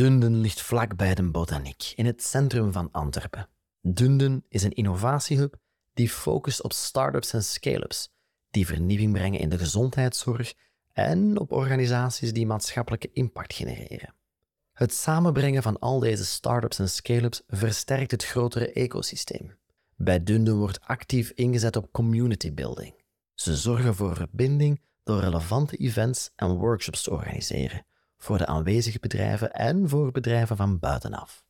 Dunden ligt vlakbij de botaniek, in het centrum van Antwerpen. Dunden is een innovatiehub die focust op start-ups en scale-ups, die vernieuwing brengen in de gezondheidszorg en op organisaties die maatschappelijke impact genereren. Het samenbrengen van al deze start-ups en scale-ups versterkt het grotere ecosysteem. Bij Dunden wordt actief ingezet op community building. Ze zorgen voor verbinding door relevante events en workshops te organiseren voor de aanwezige bedrijven en voor bedrijven van buitenaf.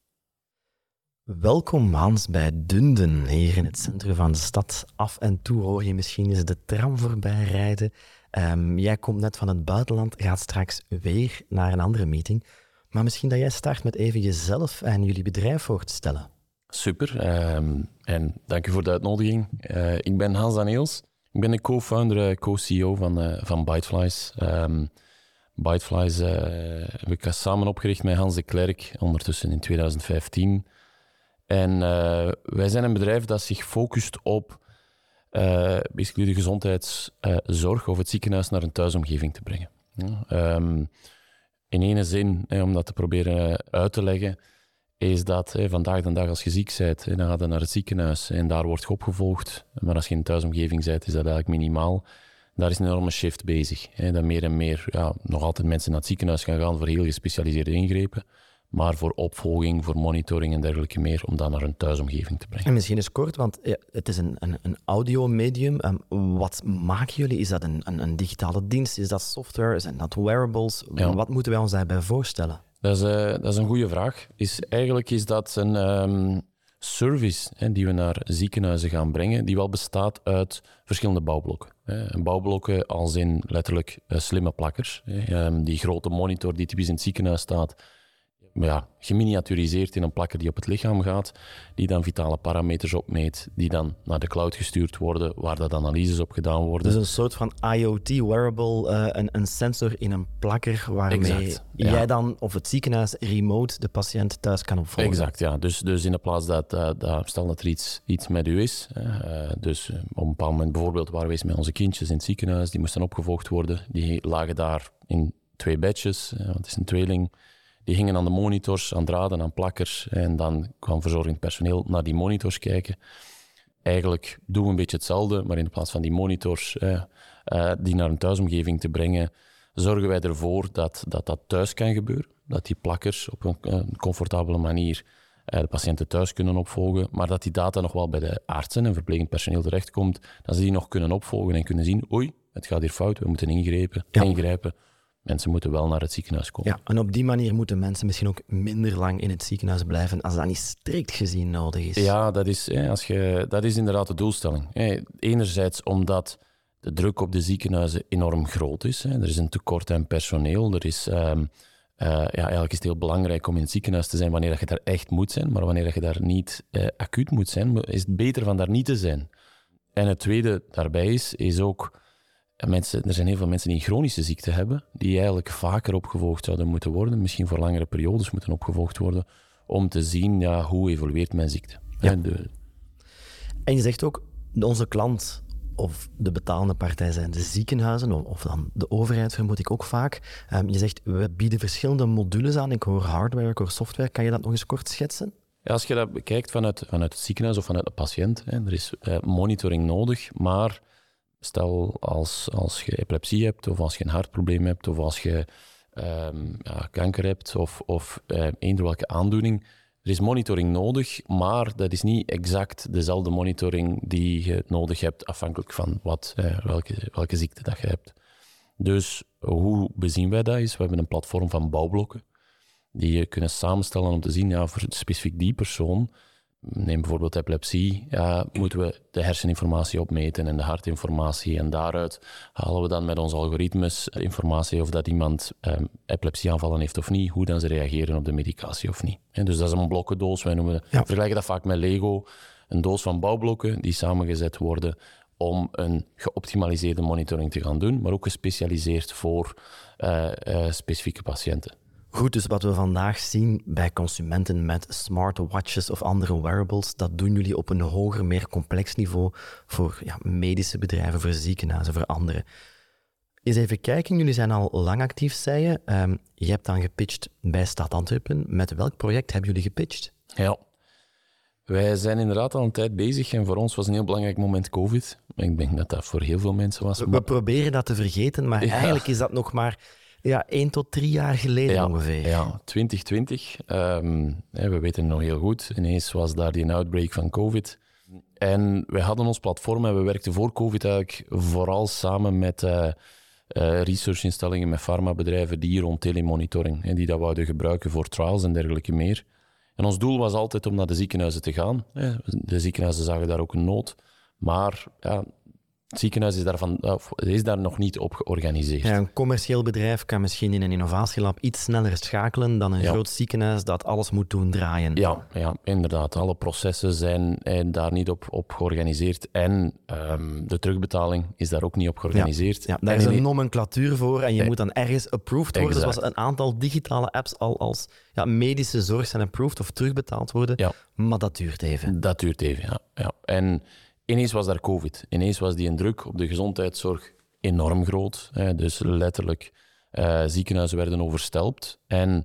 Welkom Hans bij Dunden, hier in het centrum van de stad. Af en toe hoor je misschien eens de tram voorbij rijden. Ehm, jij komt net van het buitenland, gaat straks weer naar een andere meeting. Maar misschien dat jij start met even jezelf en jullie bedrijf voor te stellen. Super, um, en dank u voor de uitnodiging. Uh, ik ben Hans Daniels. Ik ben de co-founder, eh, co-CEO van, uh, van Byteflies. Um, Byteflies uh, heb ik samen opgericht met Hans de Klerk, ondertussen in 2015. En uh, wij zijn een bedrijf dat zich focust op uh, basically de gezondheidszorg of het ziekenhuis naar een thuisomgeving te brengen. Um, in ene zin, om dat te proberen uit te leggen, is dat hè, vandaag de dag als je ziek bent, hè, dan naar het ziekenhuis en daar wordt je opgevolgd. Maar als je in thuisomgeving bent, is dat eigenlijk minimaal daar is een enorme shift bezig. Hè, dat meer en meer ja, nog altijd mensen naar het ziekenhuis gaan gaan voor heel gespecialiseerde ingrepen. Maar voor opvolging, voor monitoring en dergelijke meer, om dat naar een thuisomgeving te brengen. En misschien eens kort, want ja, het is een, een, een audiomedium. Um, wat maken jullie? Is dat een, een, een, digitale dienst? Is dat software? Zijn dat wearables? Ja. Wat moeten wij ons daarbij voorstellen? Dat is, uh, dat is een goede vraag. Is, eigenlijk is dat een, um, service die we naar ziekenhuizen gaan brengen, die wel bestaat uit verschillende bouwblokken. Hè. Bouwblokken als in letterlijk uh, slimme plakkers. Hè. Um, die grote monitor die typisch in het ziekenhuis staat, ja, geminiaturiseerd in een plakker die op het lichaam gaat, die dan vitale parameters opmeet, die dan naar de cloud gestuurd worden, waar dat analyses op gedaan worden. Dus een soort van IoT-wearable, uh, een, een, sensor in een plakker waarmee exact, ja. jij dan of het ziekenhuis remote de patiënt thuis kan opvolgen. Exact, ja. Dus, dus in de plaats dat, uh, dat stel dat er iets, iets met u is, uh, dus op een bepaald moment bijvoorbeeld waren we met onze kindjes in het ziekenhuis, die moesten opgevolgd worden, die lagen daar in twee bedjes, want het is een tweeling die gingen aan de monitors, aan draden, aan plakkers. En dan kwam verzorgend personeel naar die monitors kijken. Eigenlijk doen we een beetje hetzelfde, maar in plaats van die monitors eh, uh, die naar een thuisomgeving te brengen, zorgen wij ervoor dat, dat dat thuis kan gebeuren. Dat die plakkers op een, een comfortabele manier uh, de patiënten thuis kunnen opvolgen, maar dat die data nog wel bij de artsen en verplegend personeel terechtkomt, dat ze die nog kunnen opvolgen en kunnen zien, oei, het gaat hier fout, we moeten ingrijpen, ja. ingrijpen mensen moeten wel naar het ziekenhuis komen. Ja, en op die manier moeten mensen misschien ook minder lang in het ziekenhuis blijven als dat niet strikt gezien nodig is. Ja, dat is, als je, dat is inderdaad de doelstelling. Enerzijds omdat de druk op de ziekenhuizen enorm groot is. Er is een tekort aan personeel. Er is, um, uh, ja, eigenlijk is het heel belangrijk om in het ziekenhuis te zijn wanneer je daar echt moet zijn. Maar wanneer je daar niet uh, acuut moet zijn, is het beter van daar niet te zijn. En het tweede daarbij is, is ook mensen, er zijn heel veel mensen die een chronische ziekte hebben, die eigenlijk vaker opgevolgd zouden moeten worden, misschien voor langere periodes moeten opgevolgd worden, om te zien ja, hoe evolueert mijn ziekte. Ja. De... En je zegt ook, onze klant of de betalende partij zijn de ziekenhuizen, of dan de overheid vermoed ik ook vaak. Um, je zegt, we bieden verschillende modules aan. Ik hoor hardware, ik hoor software. Kan je dat nog eens kort schetsen? Ja, als je dat bekijkt vanuit, vanuit het ziekenhuis of vanuit de patiënt, hè, er is uh, monitoring nodig, maar Stel als, als je epilepsie hebt, of als je een hartprobleem hebt, of als je um, ja, kanker hebt, of, of uh, eender welke aandoening. Er is monitoring nodig, maar dat is niet exact dezelfde monitoring die je nodig hebt, afhankelijk van wat, uh, welke, welke ziekte dat je hebt. Dus hoe bezien wij dat? Is, we hebben een platform van bouwblokken die je kunnen samenstellen om te zien, ja, voor specifiek die persoon Neem bijvoorbeeld epilepsie, ja, moeten we de herseninformatie opmeten en de hartinformatie. En daaruit halen we dan met onze algoritmes informatie of dat iemand um, epilepsieaanvallen heeft of niet, hoe dan ze reageren op de medicatie of niet. En dus dat is een blokkendoos. Wij noemen, ja. vergelijken dat vaak met Lego. Een doos van bouwblokken die samengezet worden om een geoptimaliseerde monitoring te gaan doen, maar ook gespecialiseerd voor uh, uh, specifieke patiënten. Goed, dus wat we vandaag zien bij consumenten met smartwatches of andere wearables, dat doen jullie op een hoger, meer complex niveau voor ja, medische bedrijven, voor ziekenhuizen, voor anderen. Eens even kijken, jullie zijn al lang actief, zei je. Ehm, je hebt dan gepitcht bij Stad Antwerpen. Met welk project hebben jullie gepitcht? Ja, wij zijn inderdaad al een tijd bezig en voor ons was een heel belangrijk moment COVID. Ik denk dat dat voor heel veel mensen was. We proberen dat te vergeten, maar eigenlijk is dat nog maar ja, één tot drie jaar geleden ongeveer. Ja, 2020. Ehm, we weten het nog heel goed. Ineens was daar die outbreak van COVID. En wij hadden ons platform en we werkten voor COVID eigenlijk vooral samen met uh, uh, researchinstellingen, met farmabedrijven die rond telemonitoring, en die dat wouden gebruiken voor trials en dergelijke meer. En ons doel was altijd om naar de ziekenhuizen te gaan. De ziekenhuizen zagen daar ook een nood. Maar ja, het ziekenhuis is, daarvan, is daar nog niet op georganiseerd. Ja, een commercieel bedrijf kan misschien in een innovatielab iets sneller schakelen dan een groot ziekenhuis dat alles moet doen draaien. Ja, ja inderdaad. Alle processen zijn eh, daar niet op, op georganiseerd. En um, de terugbetaling is daar ook niet op georganiseerd. Ja, daar is een nomenclatuur voor en je moet dan ergens approved worden. Zoals een aantal digitale apps al als ja, medische zorg zijn approved of terugbetaald worden. Ja. Maar dat duurt even. Dat duurt even, ja. ja. En ineens was daar COVID. Ineens was die druk op de gezondheidszorg enorm groot. Hè. Dus letterlijk, uh, ziekenhuizen werden overstelpt. En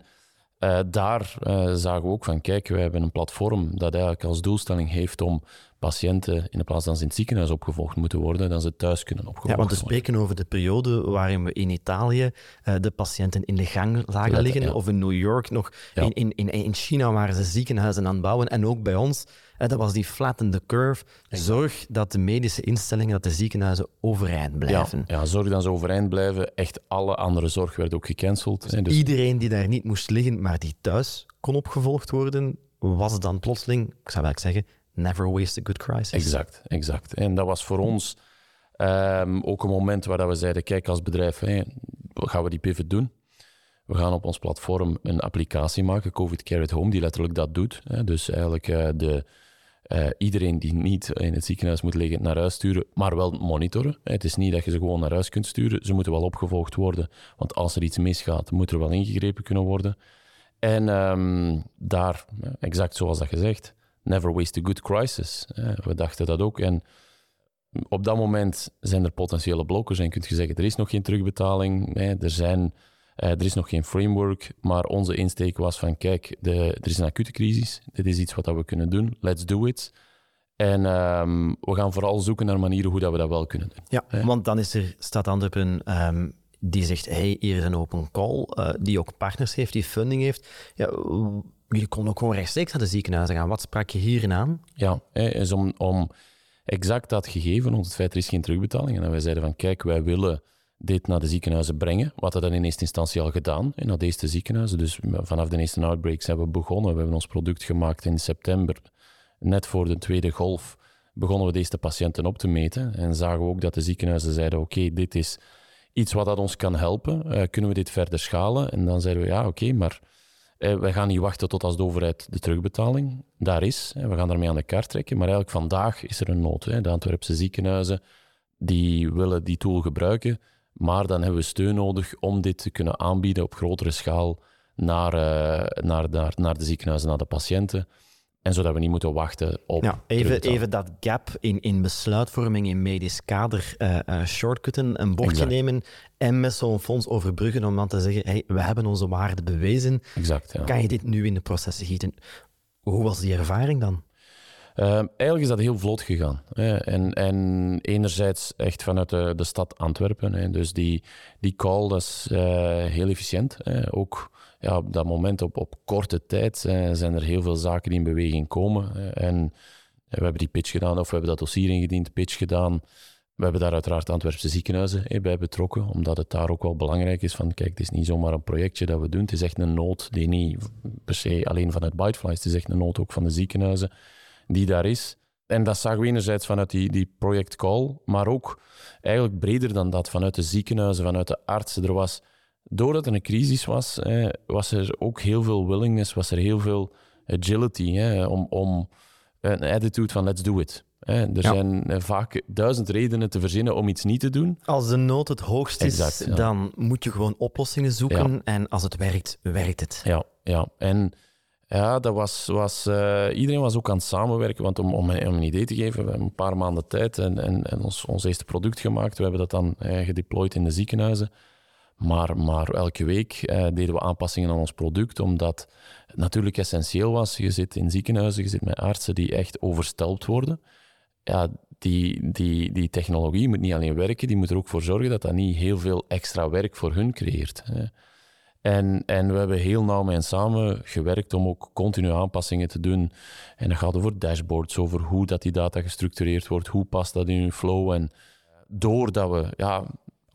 uh, daar uh, zagen we ook van, kijk, wij hebben een platform dat eigenlijk als doelstelling heeft om patiënten, in plaats van ze in het ziekenhuis opgevolgd moeten worden, dan ze thuis kunnen opgevolgd worden. Ja, want we spreken over de periode waarin we in Italië uh, de patiënten in de gang zagen liggen, of in New York nog. Ja. In, in, in China waren ze ziekenhuizen aan het bouwen, en ook bij ons dat was die flatten the curve. Zorg dat de medische instellingen, dat de ziekenhuizen overeind blijven. Ja, ja zorg dat ze overeind blijven. Echt alle andere zorg werd ook gecanceld. Dus, dus iedereen die daar niet moest liggen, maar die thuis kon opgevolgd worden, was dan plotseling, ik zou wel zeggen, never waste a good crisis. Exact, exact. En dat was voor ons um, ook een moment waar we zeiden, kijk als bedrijf, hey, gaan we die pivot doen? We gaan op ons platform een applicatie maken, COVID Care at Home, die letterlijk dat doet. Dus eigenlijk uh, de uh, iedereen die niet in het ziekenhuis moet liggen naar huis sturen, maar wel monitoren. Het is niet dat je ze gewoon naar huis kunt sturen. Ze moeten wel opgevolgd worden, want als er iets misgaat, moet er wel ingegrepen kunnen worden. En um, daar, exact zoals dat gezegd, never waste a good crisis. We dachten dat ook. En op dat moment zijn er potentiële blokkers en kun je zeggen, er is nog geen terugbetaling. Er zijn uh, er is nog geen framework, maar onze insteek was van kijk, de, er is een acute crisis. Dit is iets wat we kunnen doen. Let's do it. En um, we gaan vooral zoeken naar manieren hoe dat we dat wel kunnen doen. Ja, want dan is er, staat Antwerpen um, die zegt, hey, hier is een open call, uh, die ook partners heeft, die funding heeft. Ja, jullie konden ook gewoon rechtstreeks naar de ziekenhuizen gaan. Wat sprak je hierin aan? Ja, is om, om exact dat gegeven, want het feit er is geen terugbetaling. En wij zeiden van, kijk, wij willen dit naar de ziekenhuizen brengen. Wat we dan in eerste instantie al gedaan, in naar deze ziekenhuizen. Dus vanaf de eerste outbreaks hebben we begonnen. We hebben ons product gemaakt in september, net voor de tweede golf, begonnen we deze patiënten op te meten. En zagen we ook dat de ziekenhuizen zeiden, oké, dit is iets wat dat ons kan helpen. Uh, kunnen we dit verder schalen? En dan zeiden we, ja, oké, maar wij gaan niet wachten tot als de overheid de terugbetaling daar is. We gaan daarmee aan de kaart trekken. Maar eigenlijk vandaag is er een nood. De Antwerpse ziekenhuizen, die willen die tool gebruiken maar dan hebben we steun nodig om dit te kunnen aanbieden op grotere schaal naar, uh, naar, naar, naar de ziekenhuizen, naar de patiënten. En zodat we niet moeten wachten op. Ja, even, even dat gap in, in besluitvorming in medisch kader uh, uh, shortcutten, een bochtje nemen en met zo'n fonds overbruggen om dan te zeggen: hey, we hebben onze waarde bewezen. Exact, ja. Kan je dit nu in de processen gieten? Hoe was die ervaring dan? Uh, eigenlijk is dat heel vlot gegaan. Hè. En, en enerzijds echt vanuit de, de stad Antwerpen. Hè. Dus die, die call dat is heel efficiënt. Hè. Ook ja, op dat moment, op, op korte tijd, zijn er heel veel zaken die in beweging komen. En we hebben die pitch gedaan, of we hebben dat dossier ingediend, pitch gedaan. We hebben daar uiteraard Antwerpse ziekenhuizen bij betrokken, omdat het daar ook wel belangrijk is van, kijk, het is niet zomaar een projectje dat we doen, het is echt een nood die niet per se alleen vanuit Bytefly is, het is echt een nood ook van de ziekenhuizen die daar is. En dat zagen we enerzijds vanuit die, die project Call, maar ook eigenlijk breder dan dat, vanuit de ziekenhuizen, vanuit de artsen. Er was, doordat er een crisis was, was er ook heel veel willingness, was er heel veel agility hè, om, om een attitude van let's do it. Er zijn eh, vaak duizend redenen te verzinnen om iets niet te doen. Als de nood het hoogst is, dan moet je gewoon oplossingen zoeken. En als het werkt, werkt het. Ja, ja. en Ja, dat was, was, uh, iedereen was ook aan het samenwerken. Want om, om, om een idee te geven, we hebben een paar maanden tijd en, en, en ons, ons eerste product gemaakt. We hebben dat dan uh, gedeployed in de ziekenhuizen. Maar, maar elke week uh, deden we aanpassingen aan ons product, omdat het natuurlijk essentieel was. Je zit in ziekenhuizen, je zit met artsen die echt overstelpt worden. Ja, die, die, die technologie moet niet alleen werken, die moet er ook voor zorgen dat dat niet heel veel extra werk voor hun creëert. Hè. En, en we hebben heel nauw met samen gewerkt om ook continu aanpassingen te doen. En dat gaat over dashboards, over hoe dat die data gestructureerd wordt, hoe past dat in hun flow. En doordat we ja,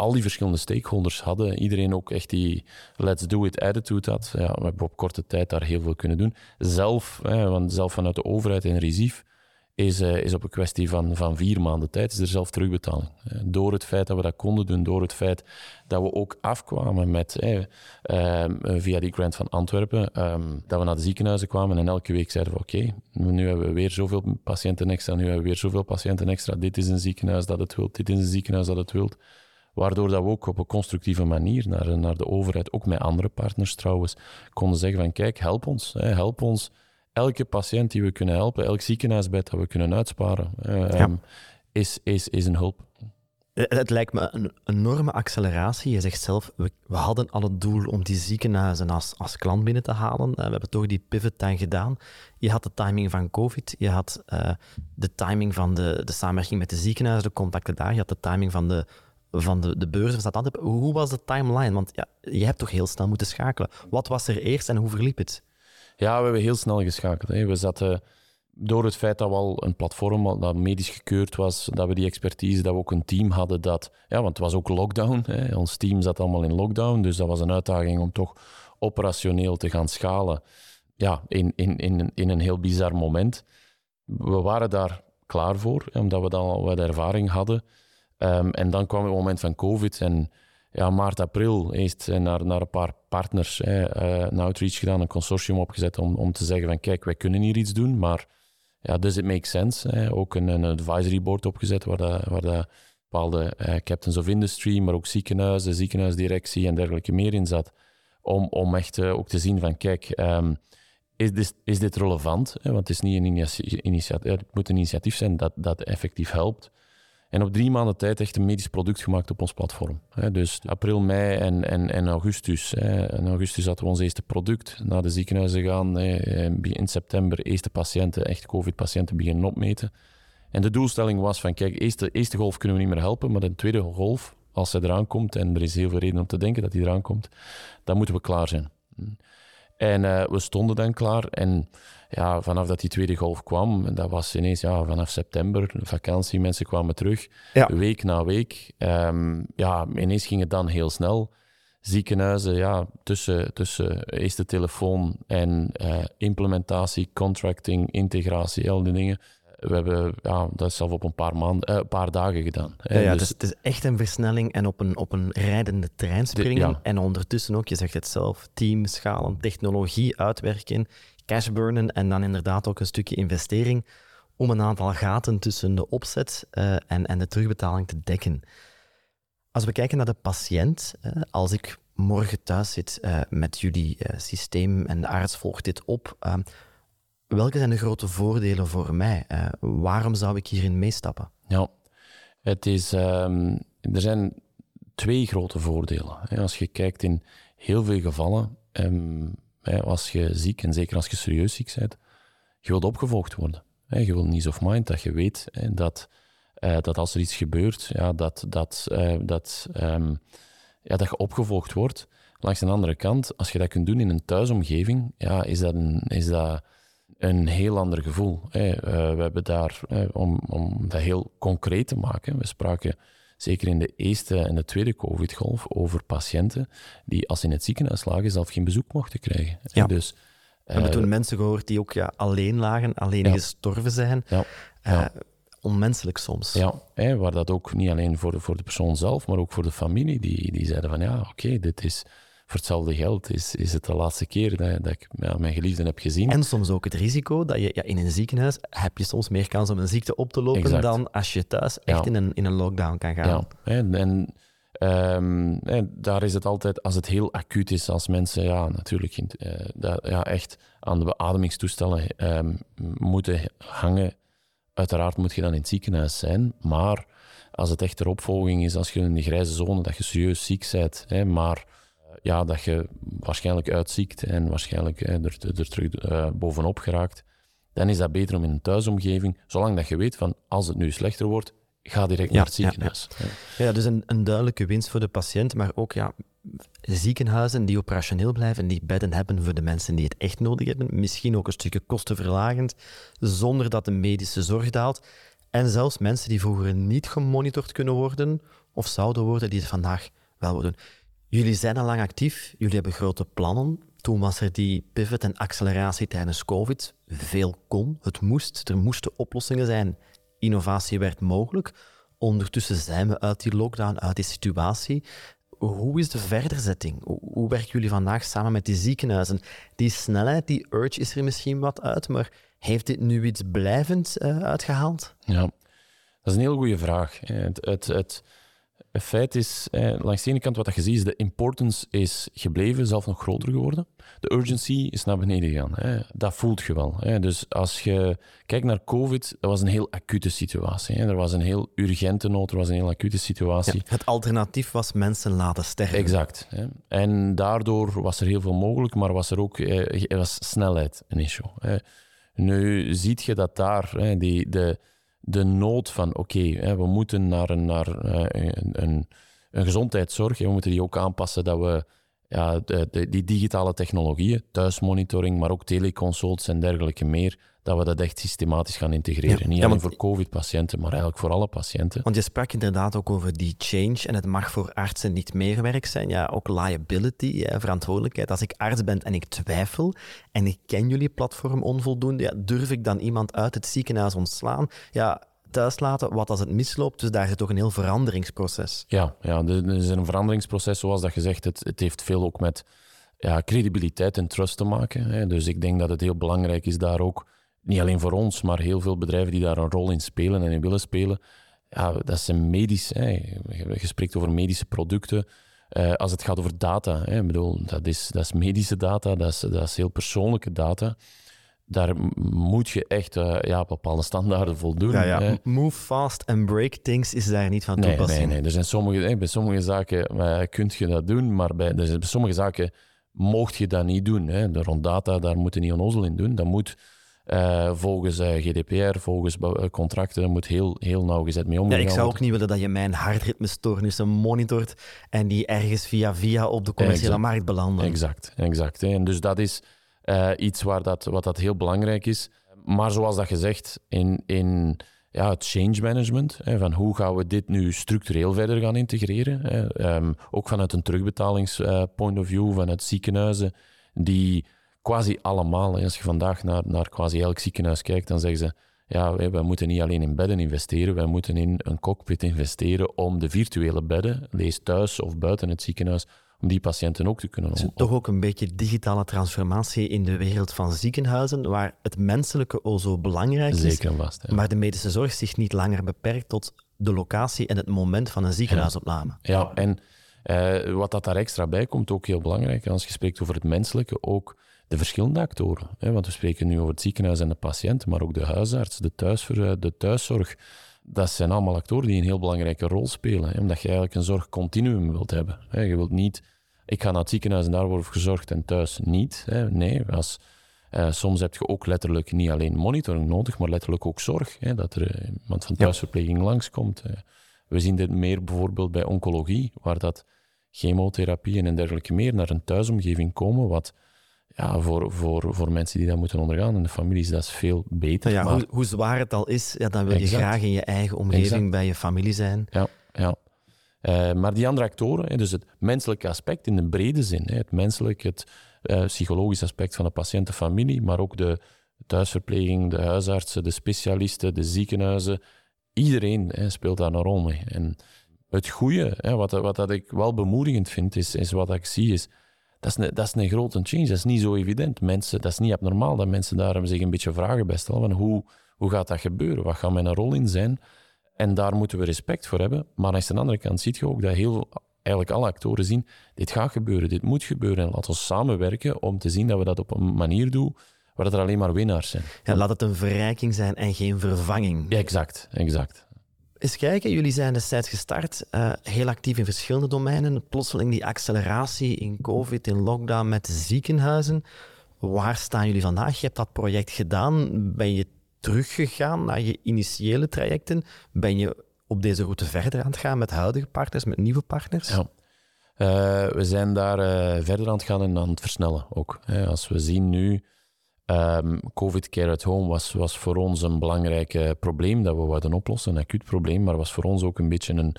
al die verschillende stakeholders hadden, iedereen ook echt die let's do it attitude had, ja, we hebben op korte tijd daar heel veel kunnen doen. Zelf, hè, want zelf vanuit de overheid en Recief, is, uh, is op een kwestie van, van vier maanden tijd is er zelf terugbetaling. Door het feit dat we dat konden doen, door het feit dat we ook afkwamen met, uh, via die grant van Antwerpen, um, dat we naar de ziekenhuizen kwamen en elke week zeiden we oké, nu hebben we weer zoveel patiënten extra, nu hebben we weer zoveel patiënten extra, dit is een ziekenhuis dat het wilt, dit is een ziekenhuis dat het wilt. Waardoor dat we ook op een constructieve manier naar, naar de overheid, ook met andere partners trouwens, konden zeggen van kijk, help ons, hè, help ons elke patiënt die we kunnen helpen, elk ziekenhuisbed dat we kunnen uitsparen, uh, is, is, is een hulp. Eh, het lijkt me een enorme acceleratie. Je zegt zelf, we, we, hadden al het doel om die ziekenhuizen als, als klant binnen te halen. Uh, we hebben toch die pivot dan gedaan. Je had de timing van COVID, je had uh, de timing van de, de samenwerking met de ziekenhuizen, de contacten daar, je had de timing van de, van de, de beurzen. Hoe was de timeline? Want ja, je hebt toch heel snel moeten schakelen. Wat was er eerst en hoe verliep het? Ja, we hebben heel snel geschakeld. Hè. We zaten door het feit dat we al een platform dat medisch gekeurd was, dat we die expertise, dat we ook een team hadden dat... Ja, want het was ook lockdown. Hè. Ons team zat allemaal in lockdown, dus dat was een uitdaging om toch operationeel te gaan schalen. Ja, in, in, in, in een heel bizar moment. We waren daar klaar voor, omdat we dan al wat ervaring hadden. Um, en dan kwam het moment van COVID en ja, maart, april eerst naar, naar een paar partners hè, uh, een outreach gedaan, een consortium opgezet om, om te zeggen van kijk, wij kunnen hier iets doen, maar ja, does it make sense? Ook een, een advisory board opgezet waar, dat, waar dat bepaalde uh, captains of industry, maar ook ziekenhuizen, ziekenhuisdirectie en dergelijke meer in zat. Om, om echt uh, ook te zien van kijk, um, is, dit, is dit relevant? Want het, is niet een initiatief, het moet een initiatief zijn dat, dat effectief helpt. En op drie maanden tijd echt een medisch product gemaakt op ons platform. Dus april, mei en, en, en augustus. In augustus hadden we ons eerste product. Naar de ziekenhuizen gaan. In september eerste patiënten, echt COVID-patiënten beginnen opmeten. En de doelstelling was van, kijk, eerste, eerste golf kunnen we niet meer helpen, maar de tweede golf, als zij eraan komt, en er is heel veel reden om te denken dat die eraan komt, dan moeten we klaar zijn. En uh, we stonden dan klaar en ja, vanaf dat die tweede golf kwam, dat was ineens ja, vanaf september, vakantie, mensen kwamen terug, week na week. Um, ja, ineens ging het dan heel snel. Ziekenhuizen, ja, tussen, tussen eerste telefoon en uh, implementatie, contracting, integratie, al die dingen. We hebben ja, dat zelf op een paar, maanden, uh, paar dagen gedaan. Ja, ja dus, het is echt een versnelling en op een, op een rijdende trein springen. En ondertussen ook, je zegt het zelf, team, schalen, technologie uitwerken cash burnen en dan inderdaad ook een stukje investering om een aantal gaten tussen de opzet uh, en, en de terugbetaling te dekken. Als we kijken naar de patiënt, als ik morgen thuis zit uh, met jullie systeem en de arts volgt dit op, welke zijn de grote voordelen voor mij? waarom zou ik hierin meestappen? Ja, het is, um, er zijn twee grote voordelen. Als je kijkt in heel veel gevallen, um, als je ziek, en zeker als je serieus ziek bent, je wilt opgevolgd worden. Je wilt niet of mind, dat je weet dat, uh, dat als er iets gebeurt, ja, dat, dat, uh, dat, um, ja, dat je opgevolgd wordt. Langs de andere kant, als je dat kunt doen in een thuisomgeving, ja, is, dat een, is dat een heel ander gevoel. Hè. Uh, we hebben daar, om, om dat heel concreet te maken, we spraken zeker in de eerste en de tweede COVID-golf, over patiënten die als ze in het ziekenhuis lagen zelf geen bezoek mochten krijgen. Ja. Dus, we hebben toen mensen gehoord die ook ja, alleen lagen, alleen gestorven zijn. Ja. Uh, onmenselijk soms. Ja, hè, waar dat ook niet alleen voor de, voor de persoon zelf, maar ook voor de familie, die, die zeiden van ja, oké, dit is voor hetzelfde geld is, is het de laatste keer dat, dat ik ja, mijn geliefden heb gezien. En soms ook het risico dat je ja, in een ziekenhuis heb je soms meer kans om een ziekte op te lopen dan als je thuis echt in, een, in een lockdown kan gaan. Ja, en, en Ehm, daar is het altijd, als het heel acuut is, als mensen ja, natuurlijk uh, dat, ja, echt aan de beademingstoestellen um, moeten hangen, uiteraard moet je dan in het ziekenhuis zijn. Maar als het echt ter opvolging is, als je in die grijze zone, dat je serieus ziek bent, hè, maar eh, ja, dat je waarschijnlijk uitziekt en waarschijnlijk hè, er, er, terug uh, bovenop geraakt, dan is dat beter om in een thuisomgeving, zolang dat je weet van als het nu slechter wordt, ga direct naar het ziekenhuis. Ja, ja. dus een, een, duidelijke winst voor de patiënt, maar ook ja, ziekenhuizen die operationeel blijven, die bedden hebben voor de mensen die het echt nodig hebben. Misschien ook een stukje kostenverlagend, zonder dat de medische zorg daalt. En zelfs mensen die vroeger niet gemonitord kunnen worden, of zouden worden, die het vandaag wel worden. Jullie zijn al lang actief, jullie hebben grote plannen. Toen was er die pivot en acceleratie tijdens COVID. Veel kon, het moest, er moesten oplossingen zijn. Innovatie werd mogelijk. Ondertussen zijn we uit die lockdown, uit die situatie. Hoe is de verderzetting? Hoe werken jullie vandaag samen met die ziekenhuizen? Die snelheid, die urge is er misschien wat uit, maar heeft dit nu iets blijvends uh, uitgehaald? Ja, dat is een heel goede vraag. Het, het, het, het feit is, langs de ene kant wat je ziet, is de importance is gebleven, zelf nog groter geworden. De urgency is naar beneden gegaan. Dat voelt je wel. Dus als je kijkt naar COVID, dat was een heel acute situatie. Er was een heel urgente nood, er was een heel acute situatie. het alternatief was mensen laten sterven. Exact. En daardoor was er heel veel mogelijk, maar was er ook er was snelheid een issue. Nu ziet je dat daar die, de de nood van oké, we moeten naar, een, naar eh, een, een, een gezondheidszorg, we moeten die ook aanpassen dat we ja, de, de, die digitale technologieën, thuismonitoring, maar ook teleconsults en dergelijke meer, dat we dat echt systematisch gaan integreren. Niet alleen voor COVID-patiënten, maar eigenlijk voor alle patiënten. Want je sprak inderdaad ook over die change en het mag voor artsen niet meer werk zijn. Ja, ook liability, verantwoordelijkheid. Als ik arts ben en ik twijfel en ik ken jullie platform onvoldoende, ja, durf ik dan iemand uit het ziekenhuis ontslaan? Ja, thuis laten, wat als het misloopt. Dus daar zit toch een heel veranderingsproces. Ja, ja er is een veranderingsproces, zoals dat gezegd. Het, het heeft veel ook met ja, credibiliteit en trust te maken. Hè. Dus ik denk dat het heel belangrijk is daar ook niet alleen voor ons, maar heel veel bedrijven die daar een rol in spelen en in willen spelen. Ja, dat zijn medisch. Hè. Je spreekt over medische producten. Uh, als het gaat over data, hè. Ik bedoel, dat, is, dat is medische data, dat is, dat is heel persoonlijke data. Daar moet je echt uh, ja, bepaalde standaarden voldoen. Ja, ja. Move fast and break things is daar niet van toepassing. Nee, nee, nee. Er zijn sommige, bij sommige zaken uh, kun je dat doen, maar bij, bij sommige zaken mocht je dat niet doen. Hè. De rond data, daar moet je niet onnozel in doen. Dat moet uh, volgens uh, eh, GDPR, volgens uh, contracten, moet heel, heel nauwgezet mee omgaan. Ja, ik zou ook niet willen dat je mijn hartritmestoornissen monitort en die ergens via via op de commerciële markt belanden. Exact, exact. Hè. En dus dat is iets waar dat, wat dat heel belangrijk is. Maar zoals dat gezegd, in, in ja, het change management, hè, van hoe gaan we dit nu structureel verder gaan integreren. Hè. Um, ook vanuit een terugbetalingspoint of view, vanuit ziekenhuizen die quasi allemaal. Als je vandaag naar, naar quasi elk ziekenhuis kijkt, dan zeggen ze ja, wij, wij, moeten niet alleen in bedden investeren, wij moeten in een cockpit investeren om de virtuele bedden, lees thuis of buiten het ziekenhuis, om die patiënten ook te kunnen Het is toch ook een beetje digitale transformatie in de wereld van ziekenhuizen, waar het menselijke o zo belangrijk is, Zeker vast, maar de medische zorg zich niet langer beperkt tot de locatie en het moment van een ziekenhuisopname. Ja, en uh, wat dat daar extra bij komt, ook heel belangrijk, als je spreekt over het menselijke, ook de verschillende actoren. Hè, want we spreken nu over het ziekenhuis en de patiënt, maar ook de huisarts, de, thuisver, de thuiszorg. Dat zijn allemaal actoren die een heel belangrijke rol spelen. Hè, omdat je eigenlijk een zorgcontinuum wilt hebben. Hè. Je wilt niet, ik ga naar het ziekenhuis en daar wordt gezorgd en thuis niet. Hè. Nee, als, uh, soms heb je ook letterlijk niet alleen monitoring nodig, maar letterlijk ook zorg. Hè, dat er iemand van thuisverpleging ja. langskomt. We zien dit meer bijvoorbeeld bij oncologie, waar dat chemotherapieën en dergelijke meer naar een thuisomgeving komen, wat ja, voor, voor, voor mensen die dat moeten ondergaan en de families, dat is veel beter. Ja, hoe, hoe, zwaar het al is, ja, dan wil je graag in je eigen omgeving bij je familie zijn. Ja, ja. Uh, maar die andere actoren, dus het menselijke aspect in de brede zin, het menselijk, het uh, psychologisch aspect van de patiënt, de familie, maar ook de thuisverpleging, de huisartsen, de specialisten, de ziekenhuizen, iedereen speelt daar een rol mee. En het goede, wat, wat dat ik wel bemoedigend vind, is, is wat ik zie, is dat is, een, dat is een grote change. Dat is niet zo evident. Mensen, dat is niet abnormaal dat mensen daar zich een beetje vragen bij stellen. Van hoe, hoe gaat dat gebeuren? Wat gaat mijn rol in zijn? En daar moeten we respect voor hebben. Maar aan de andere kant zie je ook dat heel eigenlijk alle actoren zien, dit gaat gebeuren, dit moet gebeuren. En laten we samenwerken om te zien dat we dat op een manier doen waar er alleen maar winnaars zijn. Ja, laat het een verrijking zijn en geen vervanging. Ja, exact, exact. Eens kijken, jullie zijn destijds gestart, uh, heel actief in verschillende domeinen. Plotseling die acceleratie in COVID, in lockdown met ziekenhuizen. Waar staan jullie vandaag? Je hebt dat project gedaan. Ben je teruggegaan naar je initiële trajecten? Ben je op deze route verder aan het gaan met huidige partners, met nieuwe partners? Ja. Uh, we zijn daar uh, verder aan het gaan en aan het versnellen ook. Als we zien nu Um, Covid Care at Home was, was voor ons een belangrijk uh, probleem dat we wilden oplossen, een acuut probleem, maar was voor ons ook een beetje een,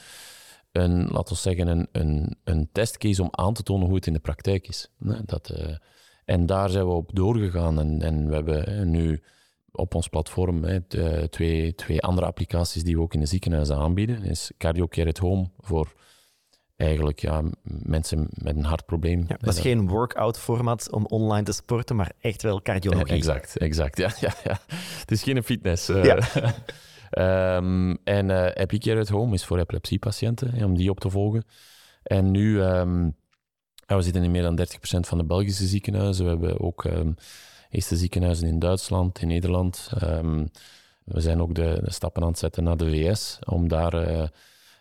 een laten we zeggen, een, een, een testcase om aan te tonen hoe het in de praktijk is. Dat, uh, en daar zijn we op doorgegaan en, en we hebben nu op ons platform hè, twee, twee andere applicaties die we ook in de ziekenhuizen aanbieden. is Cardio Care at Home voor eigenlijk ja, mensen met een hartprobleem. Ja, dat is geen workout-format om online te sporten, maar echt wel cardiologie. Eh, exact, exact. Ja, ja, ja. Het is geen fitness. Uh, ja. um, en uh, Epicare at Home is voor epilepsiepatiënten, om die op te volgen. En nu, um, we zitten in meer dan 30% van de Belgische ziekenhuizen. We hebben ook um, eerste ziekenhuizen in Duitsland, in Nederland. we zijn ook de, de, stappen aan het zetten naar de VS, om daar eh,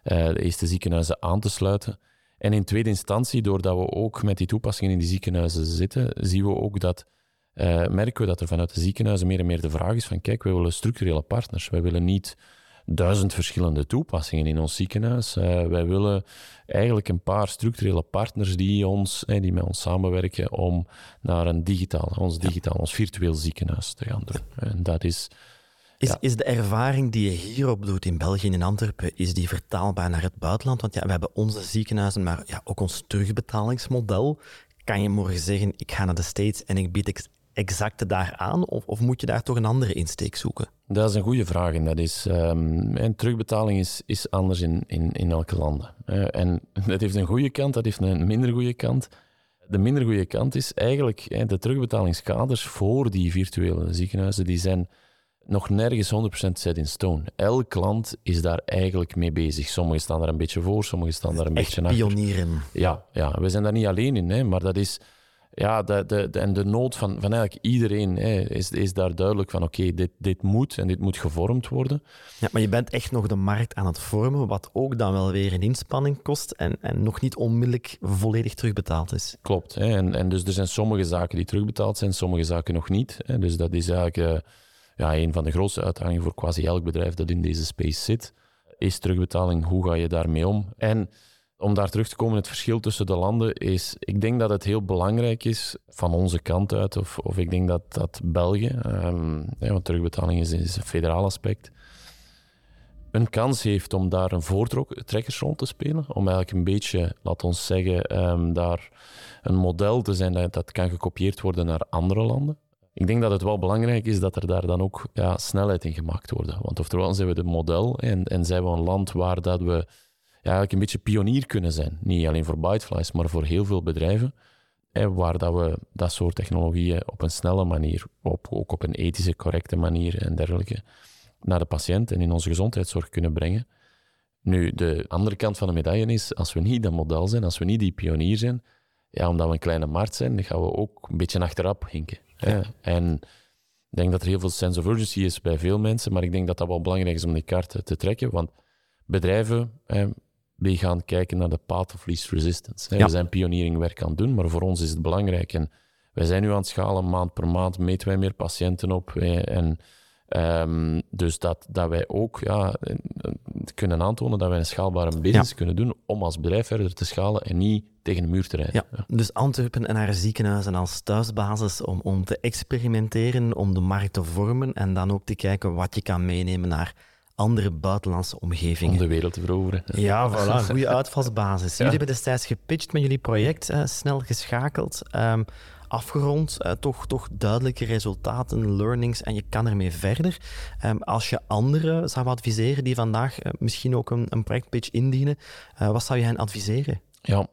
de eerste ziekenhuizen aan te sluiten. En in tweede instantie, doordat we ook met die toepassingen in die ziekenhuizen zitten, zien we ook dat, uh, merken we dat er vanuit de ziekenhuizen meer en meer de vraag is van kijk, wij willen structurele partners. Wij willen niet duizend verschillende toepassingen in ons ziekenhuis. Uh, wij willen eigenlijk een paar structurele partners die, ons, die met ons samenwerken om naar een digitaal, ons digitaal, ons virtueel ziekenhuis te gaan doen. En dat is is, is de ervaring die je hierop doet in België en in Antwerpen, is die vertaalbaar naar het buitenland? Want ja, we hebben onze ziekenhuizen, maar ja, ook ons terugbetalingsmodel. Kan je morgen zeggen, ik ga naar de States en ik bied ex exacte daar aan? Of, of, moet je daar toch een andere insteek zoeken? Dat is een goede vraag. En dat is, um, en terugbetaling is, is anders in, in, in elke land. en dat heeft een goede kant, dat heeft een minder goede kant. De minder goede kant is eigenlijk de terugbetalingskaders voor die virtuele ziekenhuizen, die zijn nog nergens 100% set in stone. Elk klant is daar eigenlijk mee bezig. Sommigen staan daar een beetje voor, sommigen staan daar een Echt beetje achter. pionieren. Ja, ja, we zijn daar niet alleen in, hè, maar dat is... Ja, de, de, de, en de nood van, van eigenlijk iedereen hè, is, is daar duidelijk van oké, dit, dit moet en dit moet gevormd worden. Ja, maar je bent echt nog de markt aan het vormen, wat ook dan wel weer een inspanning kost en, en nog niet onmiddellijk volledig terugbetaald is. Klopt. Hè, en, en dus er zijn sommige zaken die terugbetaald zijn, sommige zaken nog niet. Hè, dus dat is eigenlijk... Uh, ja, een van de grootste uitdagingen voor quasi elk bedrijf dat in deze space zit, is terugbetaling. Hoe ga je daarmee om? En om daar terug te komen, het verschil tussen de landen is, ik denk dat het heel belangrijk is van onze kant uit, of, of ik denk dat, dat België, um, want terugbetaling is, een federaal aspect, een kans heeft om daar een voortrekkersrol te spelen, om eigenlijk een beetje, laat ons zeggen, um, daar een model te zijn dat, dat kan gekopieerd worden naar andere landen. Ik denk dat het wel belangrijk is dat er daar dan ook ja, snelheid in gemaakt wordt. Want oftewel zijn we de model en, en zijn we een land waar dat we ja, eigenlijk een beetje pionier kunnen zijn. Niet alleen voor Byteflies, maar voor heel veel bedrijven. Hè, waar dat we dat soort technologieën op een snelle manier, op, ook op een ethische, correcte manier en dergelijke, naar de patiënt en in onze gezondheidszorg kunnen brengen. Nu, de andere kant van de medaille is, als we niet dat model zijn, als we niet die pionier zijn, ja, omdat we een kleine markt zijn, dan gaan we ook een beetje achterop hinken. Ja. En ik denk dat er heel veel sense of urgency is bij veel mensen, maar ik denk dat dat wel belangrijk is om die kaart te trekken, want bedrijven die gaan kijken naar de path of least resistance. We zijn pionieringwerk aan het doen, maar voor ons is het belangrijk. En wij zijn nu aan het schalen, maand per maand meten wij meer patiënten op. En Um, dus dat, dat wij ook ja, kunnen aantonen dat wij een schaalbare business kunnen doen om als bedrijf verder te schalen en niet tegen de muur te rijden. Ja, Dus Antwerpen en haar ziekenhuizen als thuisbasis om, om te experimenteren, om de markt te vormen en dan ook te kijken wat je kan meenemen naar andere buitenlandse omgevingen. Om de wereld te veroveren. Ja, voilà, goede uitvalsbasis. Jullie hebben destijds gepitcht met jullie project, snel geschakeld. Um, afgerond. Uh, toch, toch duidelijke resultaten, learnings en je kan ermee verder. Um, als je anderen zou adviseren die vandaag uh, misschien ook een, een projectpitch indienen, uh, wat zou je hen adviseren? Ja,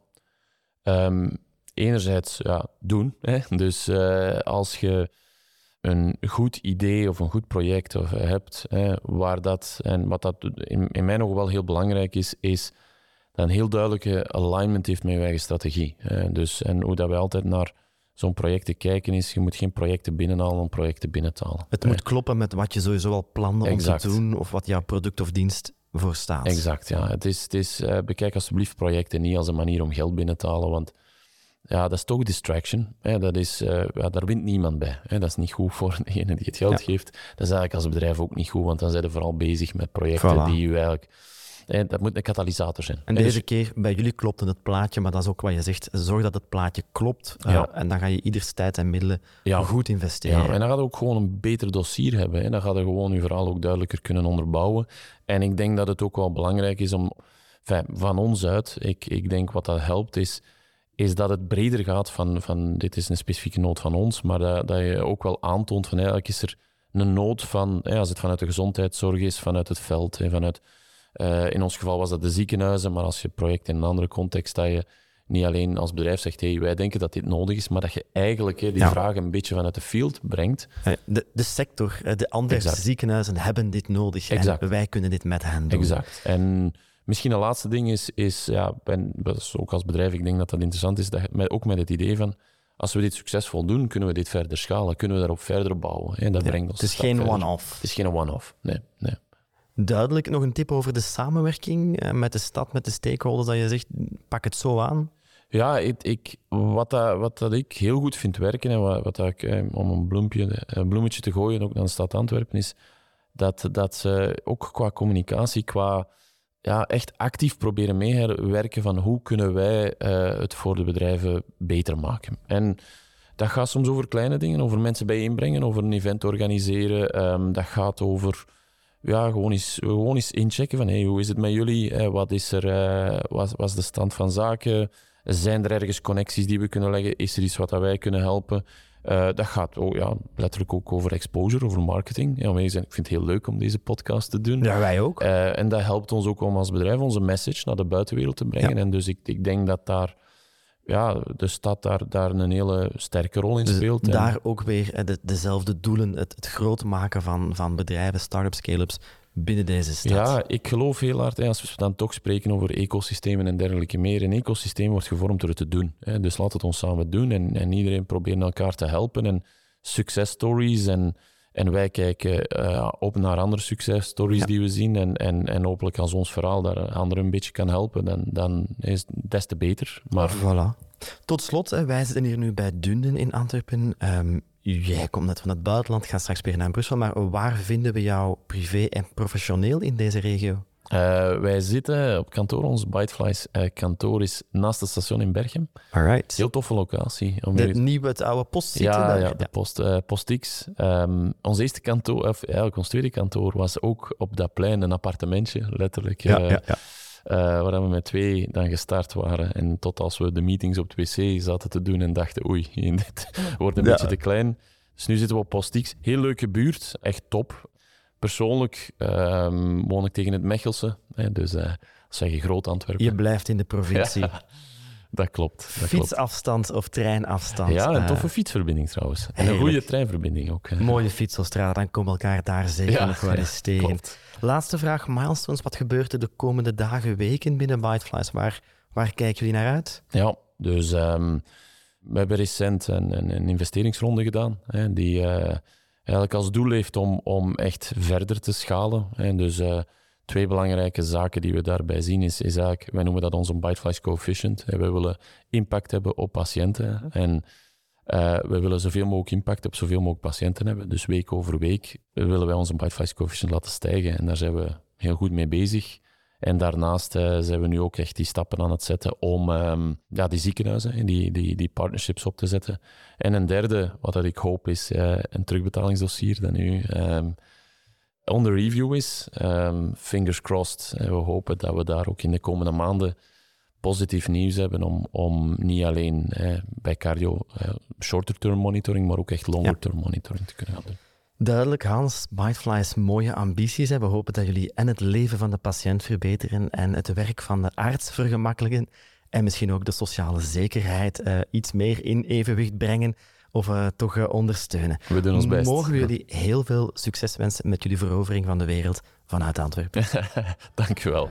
um, enerzijds ja, doen. Hè? Dus als je een goed idee of een goed project of, hebt, hè, waar dat, en wat dat in, in mijn ogen wel heel belangrijk is, is een heel duidelijke alignment heeft met je eigen strategie. dus, en hoe dat wij altijd naar zo'n projecten kijken is, je moet geen projecten binnenhalen om projecten binnen te halen. Het moet kloppen met wat je sowieso al plande om te doen of wat jouw product of dienst voor staat. Exact, ja. Het is, het is, uh, bekijk alsjeblieft projecten niet als een manier om geld binnen te halen, want ja, dat is toch distraction. Hè. Dat is, uh, ja, daar wint niemand bij. Hè. Dat is niet goed voor degene die het geld geeft. Dat is eigenlijk als bedrijf ook niet goed, want dan zijn ze vooral bezig met projecten die je eigenlijk dat moet een katalysator zijn. En deze dus- keer bij jullie klopte het plaatje, maar dat is ook wat je zegt. Zorg dat het plaatje klopt. Uh, en dan ga je ieders tijd en middelen goed investeren. Ja, en dan gaat je ook gewoon een beter dossier hebben. Hè. Dan gaat je gewoon je verhaal ook duidelijker kunnen onderbouwen. En ik denk dat het ook wel belangrijk is om van ons uit, ik, ik denk wat dat helpt is is dat het breder gaat van, van dit is een specifieke nood van ons, maar dat, dat je ook wel aantoont van eigenlijk is er een nood van, als het vanuit de gezondheidszorg is, vanuit het veld, vanuit uh, in ons geval was dat de ziekenhuizen, maar als je project in een andere context, dat je niet alleen als bedrijf zegt, hey, wij denken dat dit nodig is, maar dat je eigenlijk die ja. vraag een beetje vanuit de field brengt. De, de sector, de andere ziekenhuizen hebben dit nodig exact. en wij kunnen dit met hen doen. Exact. En misschien een laatste ding is, is ja, ben, ook als bedrijf, ik denk dat dat interessant is, dat met, ook met het idee van, als we dit succesvol doen, kunnen we dit verder schalen, kunnen we daarop verder bouwen. En dat brengt ons Het is geen one-off. Het is geen one-off, nee. nee. Duidelijk nog een tip over de samenwerking eh, met de stad, met de stakeholders, dat je zegt, pak het zo aan. Ja, ik, ik, wat, dat, wat dat ik heel goed vind werken en wat, wat dat ik, eh, om een, bloempje, een bloemetje te gooien ook naar de stad Antwerpen, is dat, dat ze ook qua communicatie, qua ja, echt actief proberen meewerken van hoe kunnen wij uh, het voor de bedrijven beter maken. En dat gaat soms over kleine dingen, over mensen bijeenbrengen, over een event organiseren. Um, dat gaat over ja, gewoon eens, gewoon eens inchecken van hey, hoe is het met jullie? Eh, wat is er, uh, wat was de stand van zaken? Zijn er ergens connecties die we kunnen leggen? Is er iets wat wij kunnen helpen? Uh, dat gaat oh, ja, letterlijk ook over exposure, over marketing. Ja, ik vind het heel leuk om deze podcast te doen. Ja, wij ook. en dat helpt ons ook om als bedrijf onze message naar de buitenwereld te brengen. En dus ik, ik denk dat daar ja, de stad daar, daar een hele sterke rol in dus speelt. daar ook weer de, dezelfde doelen, het, het groot maken van, van bedrijven, start-ups, scale-ups binnen deze stad. Ja, ik geloof heel hard, als we dan toch spreken over ecosystemen en dergelijke meer, een ecosysteem wordt gevormd door het te doen. Dus laat het ons samen doen en, en iedereen probeert elkaar te helpen en successtories en... En wij kijken uh, op naar andere successtories die we zien. En, en, en hopelijk als ons verhaal daar anderen een beetje kan helpen, dan, dan is het des te beter. Maar... Voilà. Tot slot, wij zitten hier nu bij Dunden in Antwerpen. Um, jij komt net van het buitenland, gaat straks weer naar Brussel. Maar waar vinden we jou privé en professioneel in deze regio? Uh, wij zitten op kantoor. Ons Byteflies uh, kantoor is naast het station in Berchem. Alright. Heel toffe locatie. Om de nieuwe, het oude post zitten. Ja, ja, de Post, uh, post X. Um, ons eerste kantoor, of eigenlijk ons tweede kantoor, was ook op dat plein een appartementje, letterlijk. Ja, ja, ja. waar we met twee dan gestart waren. En tot als we de meetings op het wc zaten te doen en dachten, oei, dit wordt een beetje te klein. Dus nu zitten we op Post X. Heel leuke buurt, echt top. Persoonlijk um, woon ik tegen het Mechelse. Hè, dus uh, zeg je groot Antwerpen. Je blijft in de provincie. dat klopt. Dat Fietsafstand of treinafstand. Ja, een toffe uh, fietsverbinding trouwens. En een goede treinverbinding ook. Mooie fietselstraat, dan komen we elkaar daar zeker nog wel eens tegen. Laatste vraag, milestones. Wat gebeurt er de komende dagen, weken binnen Byteflies? Waar, waar kijken jullie naar uit? Ja, dus um, we hebben recent een, een, een investeringsronde gedaan. Hè, die... Uh, eigenlijk als doel heeft om, om echt verder te schalen. En dus uh, twee belangrijke zaken die we daarbij zien is, is eigenlijk, wij noemen dat onze Biteflies coefficient. We willen impact hebben op patiënten en uh, we willen zoveel mogelijk impact op zoveel mogelijk patiënten hebben. Dus week over week willen wij onze Biteflies coefficient laten stijgen en daar zijn we heel goed mee bezig. En daarnaast uh, zijn we nu ook echt die stappen aan het zetten om um, ja, die ziekenhuizen en die, die, die partnerships op te zetten. En een derde, wat dat ik hoop, is uh, een terugbetalingsdossier dat nu um, onder review is. Um, fingers crossed. En we hopen dat we daar ook in de komende maanden positief nieuws hebben om, om niet alleen bij cardio shorter-term monitoring, maar ook echt longer-term monitoring te kunnen gaan doen. Duidelijk, Hans. Biteflies mooie ambities. We hopen dat jullie en het leven van de patiënt verbeteren en het werk van de arts vergemakkelijken en misschien ook de sociale zekerheid uh, iets meer in evenwicht brengen of uh, toch uh, ondersteunen. We doen ons best. Mogen we jullie heel veel succes wensen met jullie verovering van de wereld vanuit Antwerpen. Dank je wel.